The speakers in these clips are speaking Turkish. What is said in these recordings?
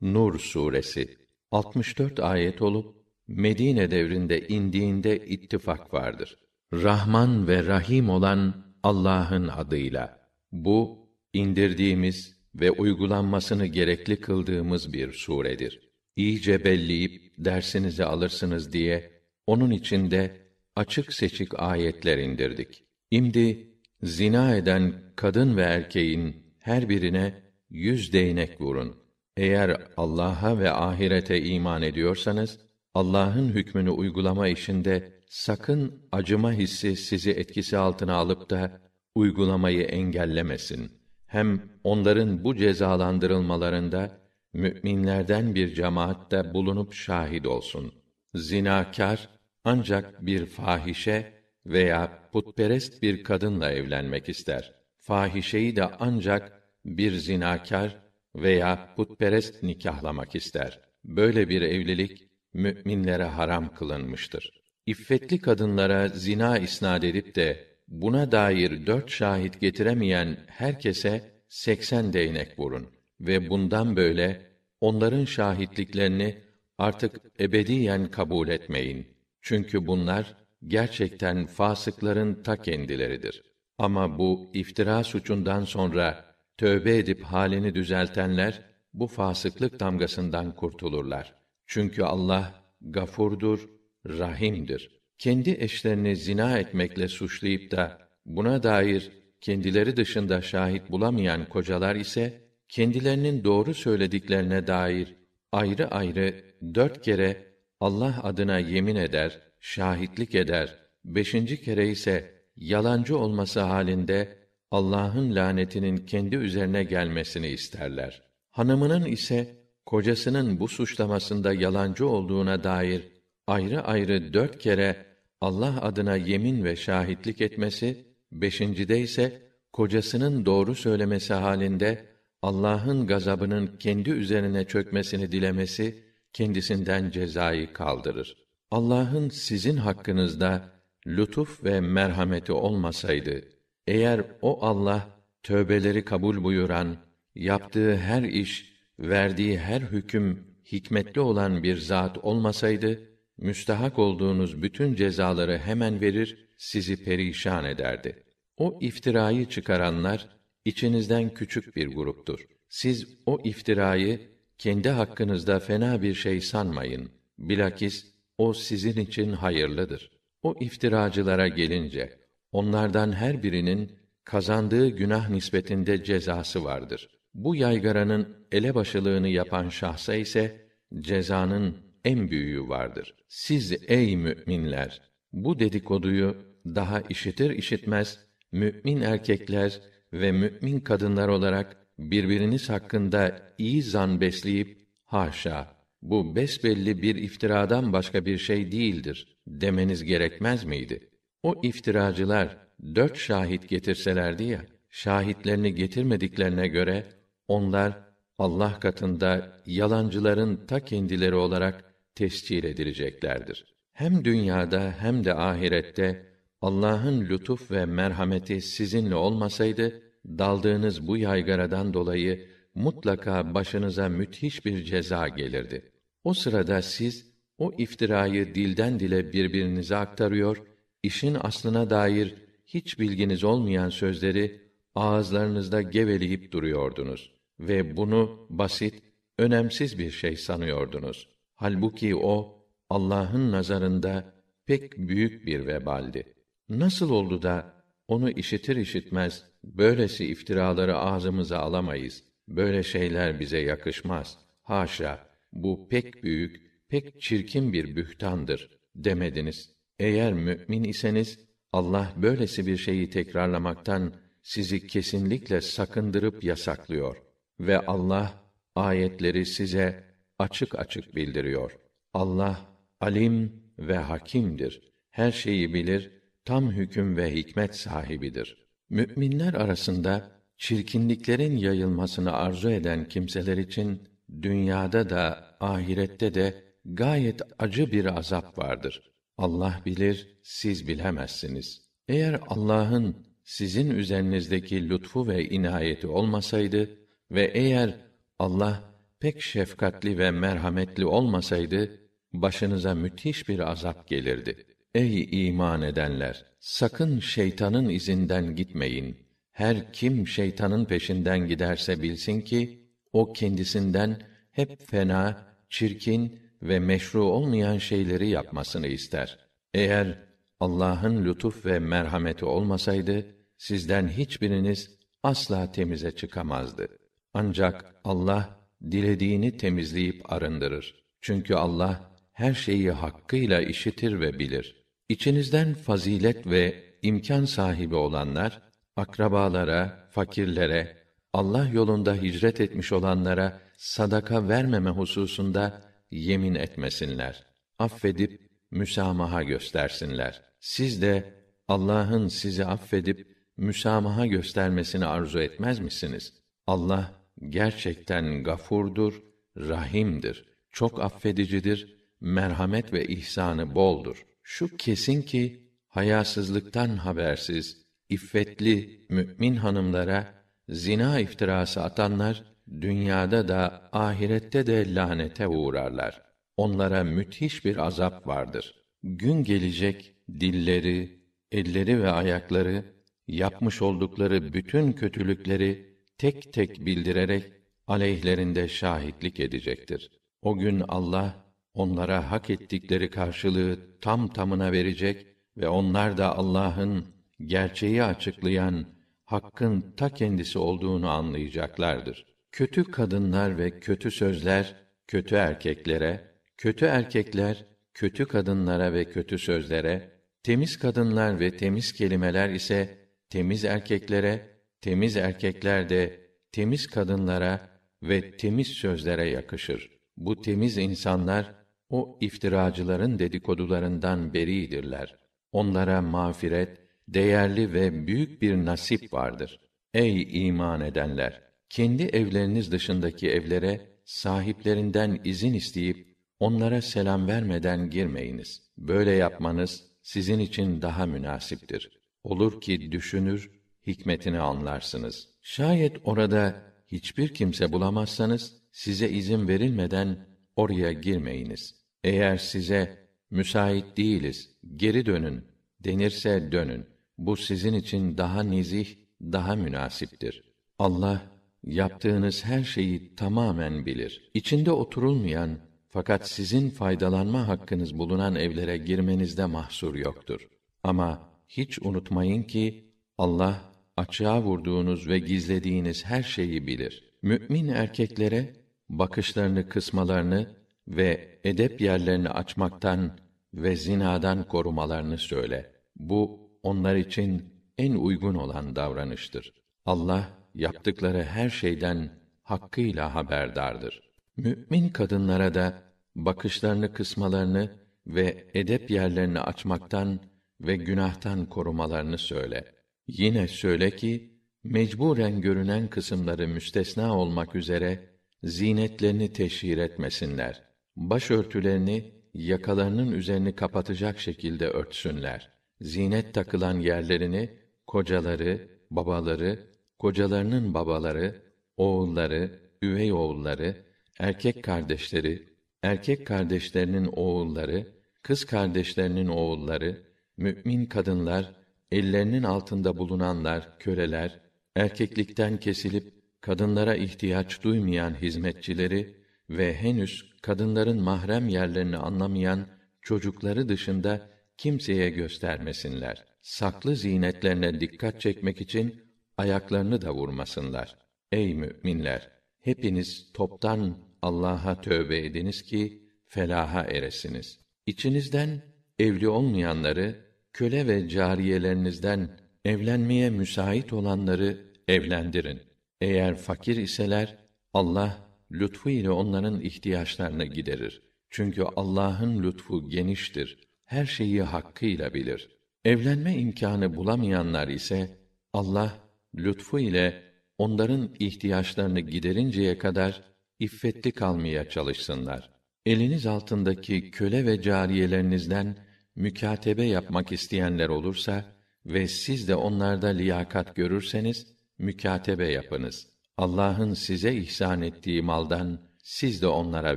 Nur suresi 64 ayet olup Medine devrinde indiğinde ittifak vardır. Rahman ve Rahim olan Allah'ın adıyla. Bu indirdiğimiz ve uygulanmasını gerekli kıldığımız bir suredir. İyice belleyip dersinizi alırsınız diye onun içinde açık seçik ayetler indirdik. İmdi zina eden kadın ve erkeğin her birine yüz değnek vurun. Eğer Allah'a ve ahirete iman ediyorsanız, Allah'ın hükmünü uygulama işinde sakın acıma hissi sizi etkisi altına alıp da uygulamayı engellemesin. Hem onların bu cezalandırılmalarında müminlerden bir cemaat de bulunup şahit olsun. Zinakar ancak bir fahişe veya putperest bir kadınla evlenmek ister. Fahişeyi de ancak bir zinakar veya putperest nikahlamak ister. Böyle bir evlilik müminlere haram kılınmıştır. İffetli kadınlara zina isnad edip de buna dair dört şahit getiremeyen herkese seksen değnek vurun ve bundan böyle onların şahitliklerini artık ebediyen kabul etmeyin. Çünkü bunlar gerçekten fasıkların ta kendileridir. Ama bu iftira suçundan sonra tövbe edip halini düzeltenler bu fasıklık damgasından kurtulurlar. Çünkü Allah gafurdur, rahimdir. Kendi eşlerini zina etmekle suçlayıp da buna dair kendileri dışında şahit bulamayan kocalar ise kendilerinin doğru söylediklerine dair ayrı ayrı dört kere Allah adına yemin eder, şahitlik eder. Beşinci kere ise yalancı olması halinde Allah'ın lanetinin kendi üzerine gelmesini isterler. Hanımının ise kocasının bu suçlamasında yalancı olduğuna dair ayrı ayrı dört kere Allah adına yemin ve şahitlik etmesi, beşincide ise kocasının doğru söylemesi halinde Allah'ın gazabının kendi üzerine çökmesini dilemesi kendisinden cezayı kaldırır. Allah'ın sizin hakkınızda lütuf ve merhameti olmasaydı, eğer o Allah tövbeleri kabul buyuran, yaptığı her iş, verdiği her hüküm hikmetli olan bir zat olmasaydı, müstahak olduğunuz bütün cezaları hemen verir, sizi perişan ederdi. O iftirayı çıkaranlar içinizden küçük bir gruptur. Siz o iftirayı kendi hakkınızda fena bir şey sanmayın. Bilakis o sizin için hayırlıdır. O iftiracılara gelince onlardan her birinin kazandığı günah nispetinde cezası vardır. Bu yaygaranın elebaşılığını yapan şahsa ise cezanın en büyüğü vardır. Siz ey müminler bu dedikoduyu daha işitir işitmez mümin erkekler ve mümin kadınlar olarak birbiriniz hakkında iyi zan besleyip haşa bu besbelli bir iftiradan başka bir şey değildir demeniz gerekmez miydi? O iftiracılar dört şahit getirselerdi ya, şahitlerini getirmediklerine göre onlar Allah katında yalancıların ta kendileri olarak tescil edileceklerdir. Hem dünyada hem de ahirette Allah'ın lütuf ve merhameti sizinle olmasaydı daldığınız bu yaygaradan dolayı mutlaka başınıza müthiş bir ceza gelirdi. O sırada siz o iftirayı dilden dile birbirinize aktarıyor, işin aslına dair hiç bilginiz olmayan sözleri ağızlarınızda geveleyip duruyordunuz ve bunu basit, önemsiz bir şey sanıyordunuz. Halbuki o Allah'ın nazarında pek büyük bir vebaldi. Nasıl oldu da onu işitir işitmez böylesi iftiraları ağzımıza alamayız. Böyle şeyler bize yakışmaz. Haşa, bu pek büyük, pek çirkin bir bühtandır demediniz. Eğer mümin iseniz Allah böylesi bir şeyi tekrarlamaktan sizi kesinlikle sakındırıp yasaklıyor ve Allah ayetleri size açık açık bildiriyor. Allah alim ve hakimdir. Her şeyi bilir, tam hüküm ve hikmet sahibidir. Müminler arasında çirkinliklerin yayılmasını arzu eden kimseler için dünyada da ahirette de gayet acı bir azap vardır. Allah bilir, siz bilemezsiniz. Eğer Allah'ın sizin üzerinizdeki lütfu ve inayeti olmasaydı ve eğer Allah pek şefkatli ve merhametli olmasaydı başınıza müthiş bir azap gelirdi. Ey iman edenler, sakın şeytanın izinden gitmeyin. Her kim şeytanın peşinden giderse bilsin ki o kendisinden hep fena, çirkin ve meşru olmayan şeyleri yapmasını ister. Eğer Allah'ın lütuf ve merhameti olmasaydı sizden hiçbiriniz asla temize çıkamazdı. Ancak Allah dilediğini temizleyip arındırır. Çünkü Allah her şeyi hakkıyla işitir ve bilir. İçinizden fazilet ve imkan sahibi olanlar akrabalara, fakirlere, Allah yolunda hicret etmiş olanlara sadaka vermeme hususunda yemin etmesinler. Affedip müsamaha göstersinler. Siz de Allah'ın sizi affedip müsamaha göstermesini arzu etmez misiniz? Allah gerçekten gafurdur, rahimdir. Çok affedicidir, merhamet ve ihsanı boldur. Şu kesin ki hayasızlıktan habersiz, iffetli mümin hanımlara zina iftirası atanlar dünyada da ahirette de lanete uğrarlar. Onlara müthiş bir azap vardır. Gün gelecek dilleri, elleri ve ayakları yapmış oldukları bütün kötülükleri tek tek bildirerek aleyhlerinde şahitlik edecektir. O gün Allah onlara hak ettikleri karşılığı tam tamına verecek ve onlar da Allah'ın gerçeği açıklayan hakkın ta kendisi olduğunu anlayacaklardır. Kötü kadınlar ve kötü sözler kötü erkeklere, kötü erkekler kötü kadınlara ve kötü sözlere, temiz kadınlar ve temiz kelimeler ise temiz erkeklere, temiz erkekler de temiz kadınlara ve temiz sözlere yakışır. Bu temiz insanlar o iftiracıların dedikodularından beridirler. Onlara mağfiret, değerli ve büyük bir nasip vardır. Ey iman edenler! Kendi evleriniz dışındaki evlere sahiplerinden izin isteyip onlara selam vermeden girmeyiniz. Böyle yapmanız sizin için daha münasiptir. Olur ki düşünür, hikmetini anlarsınız. Şayet orada hiçbir kimse bulamazsanız size izin verilmeden oraya girmeyiniz. Eğer size müsait değiliz, geri dönün denirse dönün. Bu sizin için daha nezih, daha münasiptir. Allah yaptığınız her şeyi tamamen bilir. İçinde oturulmayan fakat sizin faydalanma hakkınız bulunan evlere girmenizde mahsur yoktur. Ama hiç unutmayın ki Allah açığa vurduğunuz ve gizlediğiniz her şeyi bilir. Mümin erkeklere bakışlarını kısmalarını ve edep yerlerini açmaktan ve zinadan korumalarını söyle. Bu onlar için en uygun olan davranıştır. Allah yaptıkları her şeyden hakkıyla haberdardır. Mümin kadınlara da bakışlarını kısmalarını ve edep yerlerini açmaktan ve günahtan korumalarını söyle. Yine söyle ki mecburen görünen kısımları müstesna olmak üzere zinetlerini teşhir etmesinler. Başörtülerini yakalarının üzerini kapatacak şekilde örtsünler. Zinet takılan yerlerini kocaları, babaları, kocalarının babaları, oğulları, üvey oğulları, erkek kardeşleri, erkek kardeşlerinin oğulları, kız kardeşlerinin oğulları, mümin kadınlar, ellerinin altında bulunanlar, köleler, erkeklikten kesilip kadınlara ihtiyaç duymayan hizmetçileri ve henüz kadınların mahrem yerlerini anlamayan çocukları dışında kimseye göstermesinler. Saklı zinetlerine dikkat çekmek için ayaklarını da vurmasınlar. Ey müminler, hepiniz toptan Allah'a tövbe ediniz ki felaha eresiniz. İçinizden evli olmayanları köle ve cariyelerinizden evlenmeye müsait olanları evlendirin. Eğer fakir iseler Allah lütfu ile onların ihtiyaçlarını giderir. Çünkü Allah'ın lütfu geniştir. Her şeyi hakkıyla bilir. Evlenme imkanı bulamayanlar ise Allah lütfu ile onların ihtiyaçlarını giderinceye kadar iffetli kalmaya çalışsınlar. Eliniz altındaki köle ve cariyelerinizden mükatebe yapmak isteyenler olursa ve siz de onlarda liyakat görürseniz mükatebe yapınız. Allah'ın size ihsan ettiği maldan siz de onlara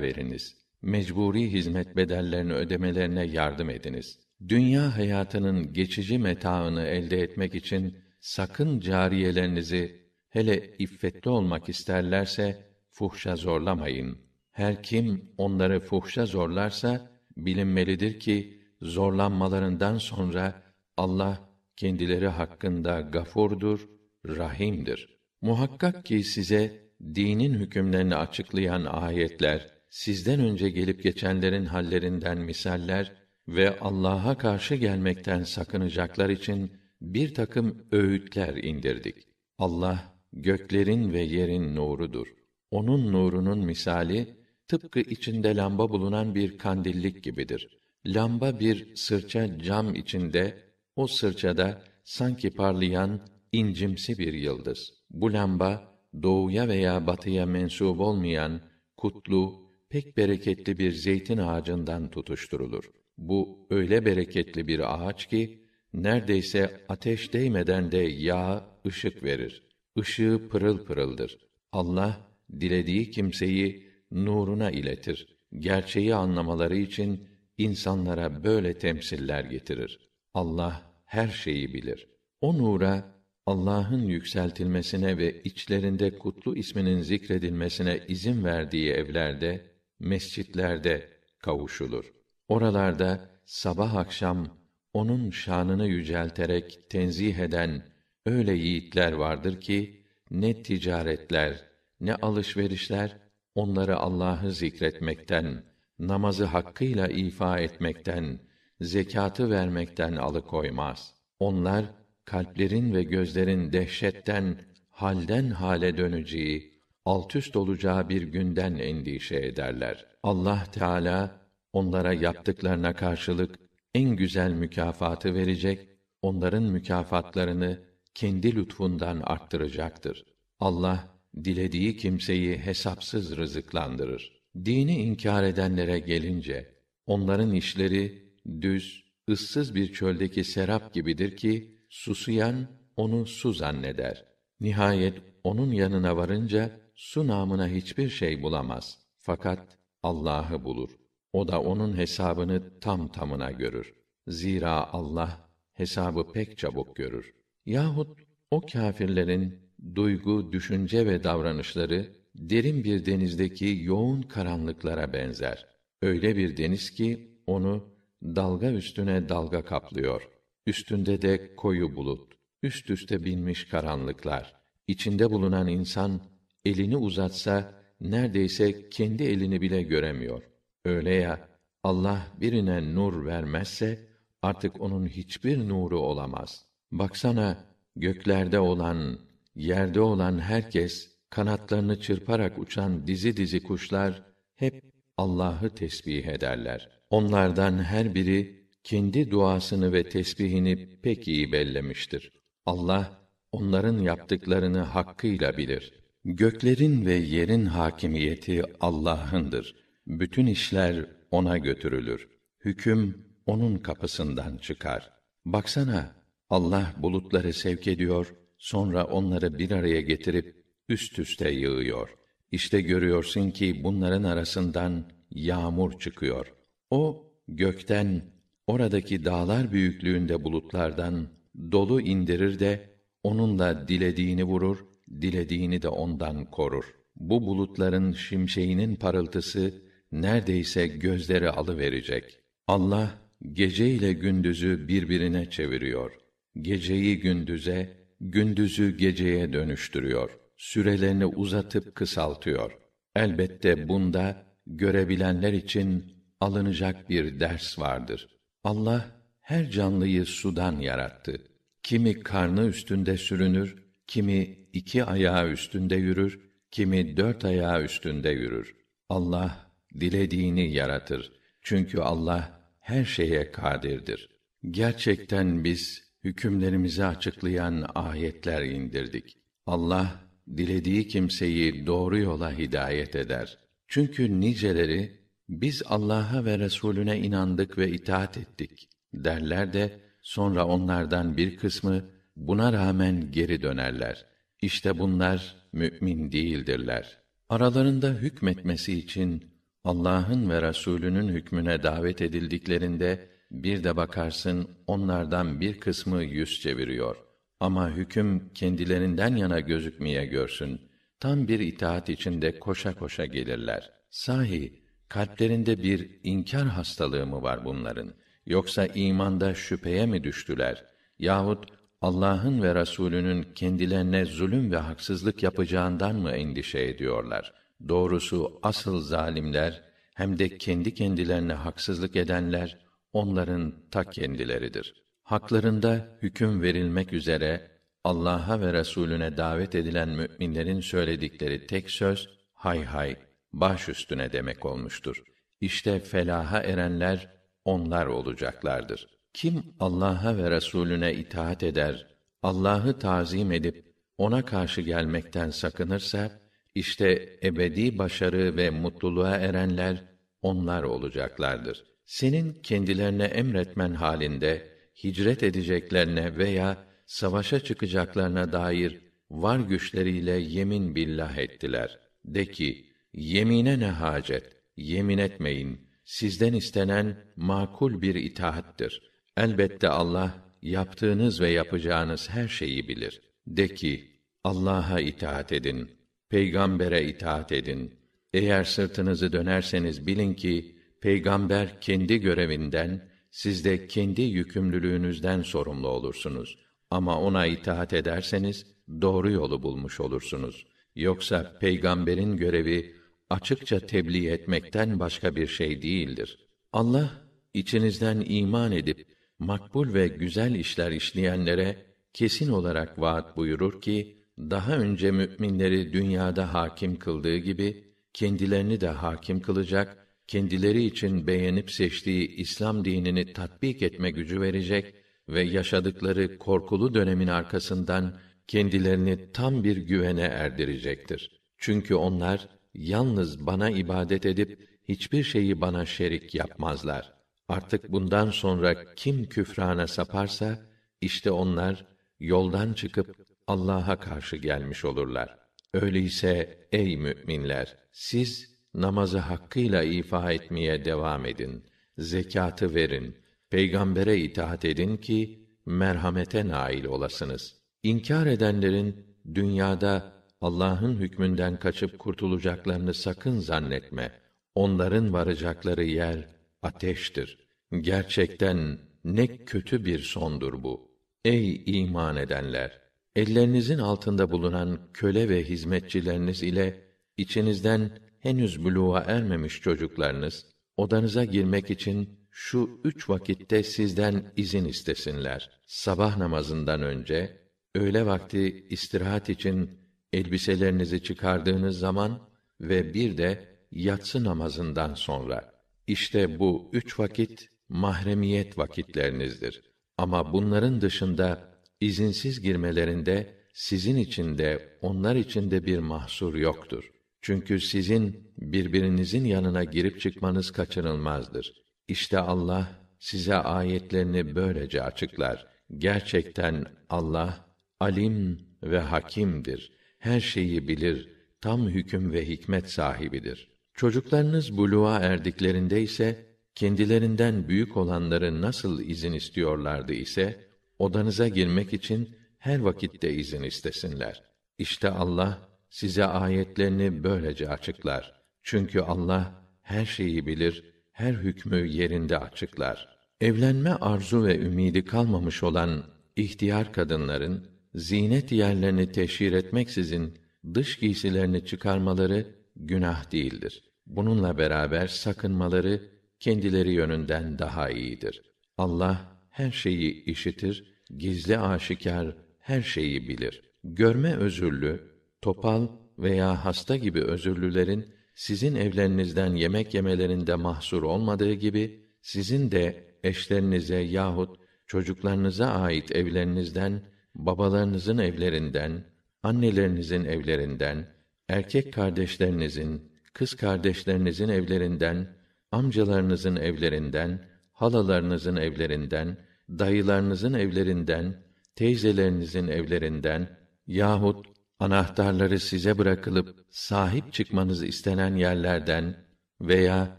veriniz. Mecburi hizmet bedellerini ödemelerine yardım ediniz. Dünya hayatının geçici metaını elde etmek için sakın cariyelerinizi hele iffetli olmak isterlerse fuhşa zorlamayın. Her kim onları fuhşa zorlarsa bilinmelidir ki zorlanmalarından sonra Allah kendileri hakkında gafurdur, rahimdir. Muhakkak ki size dinin hükümlerini açıklayan ayetler, sizden önce gelip geçenlerin hallerinden misaller ve Allah'a karşı gelmekten sakınacaklar için bir takım öğütler indirdik. Allah göklerin ve yerin nurudur. Onun nurunun misali tıpkı içinde lamba bulunan bir kandillik gibidir. Lamba bir sırça cam içinde, o sırçada sanki parlayan incimsi bir yıldız. Bu lamba doğuya veya batıya mensup olmayan kutlu, pek bereketli bir zeytin ağacından tutuşturulur. Bu öyle bereketli bir ağaç ki neredeyse ateş değmeden de yağ ışık verir. Işığı pırıl pırıldır. Allah dilediği kimseyi nuruna iletir. Gerçeği anlamaları için insanlara böyle temsiller getirir. Allah her şeyi bilir. O nura Allah'ın yükseltilmesine ve içlerinde kutlu isminin zikredilmesine izin verdiği evlerde, mescitlerde kavuşulur. Oralarda sabah akşam onun şanını yücelterek tenzih eden öyle yiğitler vardır ki ne ticaretler, ne alışverişler onları Allah'ı zikretmekten, namazı hakkıyla ifa etmekten, zekatı vermekten alıkoymaz. Onlar kalplerin ve gözlerin dehşetten halden hale döneceği, alt üst olacağı bir günden endişe ederler. Allah Teala onlara yaptıklarına karşılık en güzel mükafatı verecek, onların mükafatlarını kendi lütfundan arttıracaktır. Allah dilediği kimseyi hesapsız rızıklandırır. Dini inkar edenlere gelince onların işleri düz, ıssız bir çöldeki serap gibidir ki susuyan onu su zanneder. Nihayet onun yanına varınca su namına hiçbir şey bulamaz. Fakat Allah'ı bulur. O da onun hesabını tam tamına görür. Zira Allah hesabı pek çabuk görür. Yahut o kâfirlerin duygu, düşünce ve davranışları derin bir denizdeki yoğun karanlıklara benzer. Öyle bir deniz ki onu dalga üstüne dalga kaplıyor. Üstünde de koyu bulut, üst üste binmiş karanlıklar. İçinde bulunan insan elini uzatsa neredeyse kendi elini bile göremiyor. Öyle ya Allah birine nur vermezse artık onun hiçbir nuru olamaz. Baksana göklerde olan, yerde olan herkes kanatlarını çırparak uçan dizi dizi kuşlar hep Allah'ı tesbih ederler. Onlardan her biri kendi duasını ve tesbihini pek iyi bellemiştir. Allah onların yaptıklarını hakkıyla bilir. Göklerin ve yerin hakimiyeti Allah'ındır. Bütün işler ona götürülür. Hüküm onun kapısından çıkar. Baksana, Allah bulutları sevk ediyor, sonra onları bir araya getirip üst üste yığıyor. İşte görüyorsun ki bunların arasından yağmur çıkıyor. O gökten oradaki dağlar büyüklüğünde bulutlardan dolu indirir de onunla dilediğini vurur, dilediğini de ondan korur. Bu bulutların şimşeğinin parıltısı neredeyse gözleri alıverecek. Allah gece ile gündüzü birbirine çeviriyor. Geceyi gündüze, gündüzü geceye dönüştürüyor. Sürelerini uzatıp kısaltıyor. Elbette bunda görebilenler için alınacak bir ders vardır. Allah her canlıyı sudan yarattı. Kimi karnı üstünde sürünür, kimi iki ayağı üstünde yürür, kimi dört ayağı üstünde yürür. Allah dilediğini yaratır. Çünkü Allah her şeye kadirdir. Gerçekten biz hükümlerimizi açıklayan ayetler indirdik. Allah dilediği kimseyi doğru yola hidayet eder. Çünkü niceleri biz Allah'a ve Resulüne inandık ve itaat ettik derler de sonra onlardan bir kısmı buna rağmen geri dönerler. İşte bunlar mümin değildirler. Aralarında hükmetmesi için Allah'ın ve Resulünün hükmüne davet edildiklerinde bir de bakarsın onlardan bir kısmı yüz çeviriyor. Ama hüküm kendilerinden yana gözükmeye görsün. Tam bir itaat içinde koşa koşa gelirler. Sahi kalplerinde bir inkar hastalığı mı var bunların? Yoksa imanda şüpheye mi düştüler? Yahut Allah'ın ve Resulünün kendilerine zulüm ve haksızlık yapacağından mı endişe ediyorlar? Doğrusu asıl zalimler hem de kendi kendilerine haksızlık edenler onların ta kendileridir. Haklarında hüküm verilmek üzere Allah'a ve Resulüne davet edilen müminlerin söyledikleri tek söz hay hay baş üstüne demek olmuştur. İşte felaha erenler onlar olacaklardır. Kim Allah'a ve Resulüne itaat eder, Allah'ı tazim edip ona karşı gelmekten sakınırsa işte ebedi başarı ve mutluluğa erenler onlar olacaklardır. Senin kendilerine emretmen halinde hicret edeceklerine veya savaşa çıkacaklarına dair var güçleriyle yemin billah ettiler. De ki, yemine ne hacet? Yemin etmeyin. Sizden istenen makul bir itaattir. Elbette Allah yaptığınız ve yapacağınız her şeyi bilir. De ki, Allah'a itaat edin. Peygambere itaat edin. Eğer sırtınızı dönerseniz bilin ki peygamber kendi görevinden, siz de kendi yükümlülüğünüzden sorumlu olursunuz. Ama ona itaat ederseniz doğru yolu bulmuş olursunuz. Yoksa peygamberin görevi açıkça tebliğ etmekten başka bir şey değildir. Allah içinizden iman edip makbul ve güzel işler işleyenlere kesin olarak vaat buyurur ki daha önce müminleri dünyada hakim kıldığı gibi kendilerini de hakim kılacak, kendileri için beğenip seçtiği İslam dinini tatbik etme gücü verecek ve yaşadıkları korkulu dönemin arkasından kendilerini tam bir güvene erdirecektir. Çünkü onlar yalnız bana ibadet edip hiçbir şeyi bana şerik yapmazlar. Artık bundan sonra kim küfrana saparsa işte onlar yoldan çıkıp Allah'a karşı gelmiş olurlar. Öyleyse ey müminler siz namazı hakkıyla ifa etmeye devam edin. Zekatı verin. Peygambere itaat edin ki merhamete nail olasınız. İnkar edenlerin dünyada Allah'ın hükmünden kaçıp kurtulacaklarını sakın zannetme. Onların varacakları yer ateştir. Gerçekten ne kötü bir sondur bu. Ey iman edenler! Ellerinizin altında bulunan köle ve hizmetçileriniz ile içinizden henüz buluğa ermemiş çocuklarınız odanıza girmek için şu üç vakitte sizden izin istesinler. Sabah namazından önce, öğle vakti istirahat için elbiselerinizi çıkardığınız zaman ve bir de yatsı namazından sonra. İşte bu üç vakit mahremiyet vakitlerinizdir. Ama bunların dışında izinsiz girmelerinde sizin için de onlar için de bir mahsur yoktur. Çünkü sizin birbirinizin yanına girip çıkmanız kaçınılmazdır. İşte Allah size ayetlerini böylece açıklar. Gerçekten Allah alim ve hakimdir. Her şeyi bilir, tam hüküm ve hikmet sahibidir. Çocuklarınız buluğa erdiklerinde ise kendilerinden büyük olanları nasıl izin istiyorlardı ise odanıza girmek için her vakitte izin istesinler. İşte Allah size ayetlerini böylece açıklar. Çünkü Allah her şeyi bilir, her hükmü yerinde açıklar. Evlenme arzu ve ümidi kalmamış olan ihtiyar kadınların zinet yerlerini teşhir etmeksizin dış giysilerini çıkarmaları günah değildir. Bununla beraber sakınmaları kendileri yönünden daha iyidir. Allah her şeyi işitir, gizli aşikar her şeyi bilir. Görme özürlü, topal veya hasta gibi özürlülerin sizin evlerinizden yemek yemelerinde mahsur olmadığı gibi sizin de eşlerinize yahut çocuklarınıza ait evlerinizden, babalarınızın evlerinden, annelerinizin evlerinden, erkek kardeşlerinizin, kız kardeşlerinizin evlerinden, amcalarınızın evlerinden, halalarınızın evlerinden, dayılarınızın evlerinden, teyzelerinizin evlerinden yahut anahtarları size bırakılıp sahip çıkmanız istenen yerlerden veya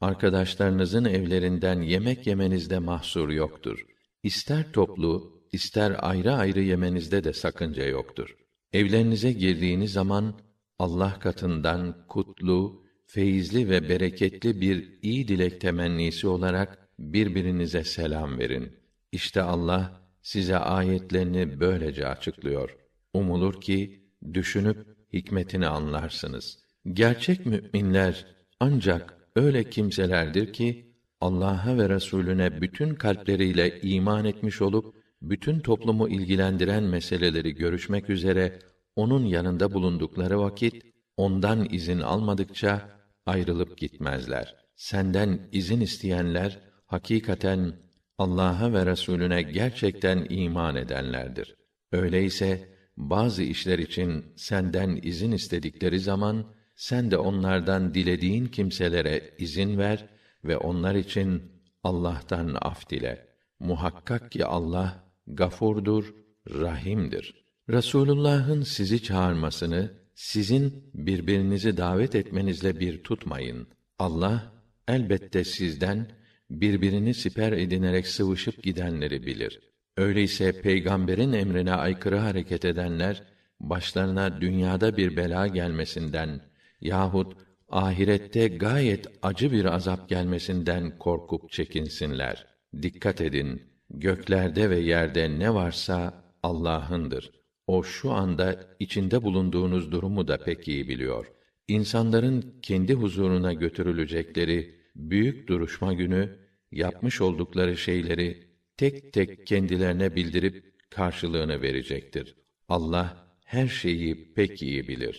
arkadaşlarınızın evlerinden yemek yemenizde mahsur yoktur. İster toplu, ister ayrı ayrı yemenizde de sakınca yoktur. Evlerinize girdiğiniz zaman Allah katından kutlu, feyizli ve bereketli bir iyi dilek temennisi olarak birbirinize selam verin. İşte Allah size ayetlerini böylece açıklıyor. Umulur ki düşünüp hikmetini anlarsınız. Gerçek müminler ancak öyle kimselerdir ki Allah'a ve Resulüne bütün kalpleriyle iman etmiş olup bütün toplumu ilgilendiren meseleleri görüşmek üzere onun yanında bulundukları vakit ondan izin almadıkça ayrılıp gitmezler. Senden izin isteyenler hakikaten Allah'a ve Resulüne gerçekten iman edenlerdir. Öyleyse bazı işler için senden izin istedikleri zaman sen de onlardan dilediğin kimselere izin ver ve onlar için Allah'tan af dile. Muhakkak ki Allah gafurdur, rahimdir. Resulullah'ın sizi çağırmasını sizin birbirinizi davet etmenizle bir tutmayın. Allah elbette sizden birbirini siper edinerek sıvışıp gidenleri bilir. Öyleyse peygamberin emrine aykırı hareket edenler başlarına dünyada bir bela gelmesinden yahut ahirette gayet acı bir azap gelmesinden korkup çekinsinler. Dikkat edin, göklerde ve yerde ne varsa Allah'ındır. O şu anda içinde bulunduğunuz durumu da pek iyi biliyor. İnsanların kendi huzuruna götürülecekleri büyük duruşma günü yapmış oldukları şeyleri tek tek kendilerine bildirip karşılığını verecektir. Allah her şeyi pek iyi bilir.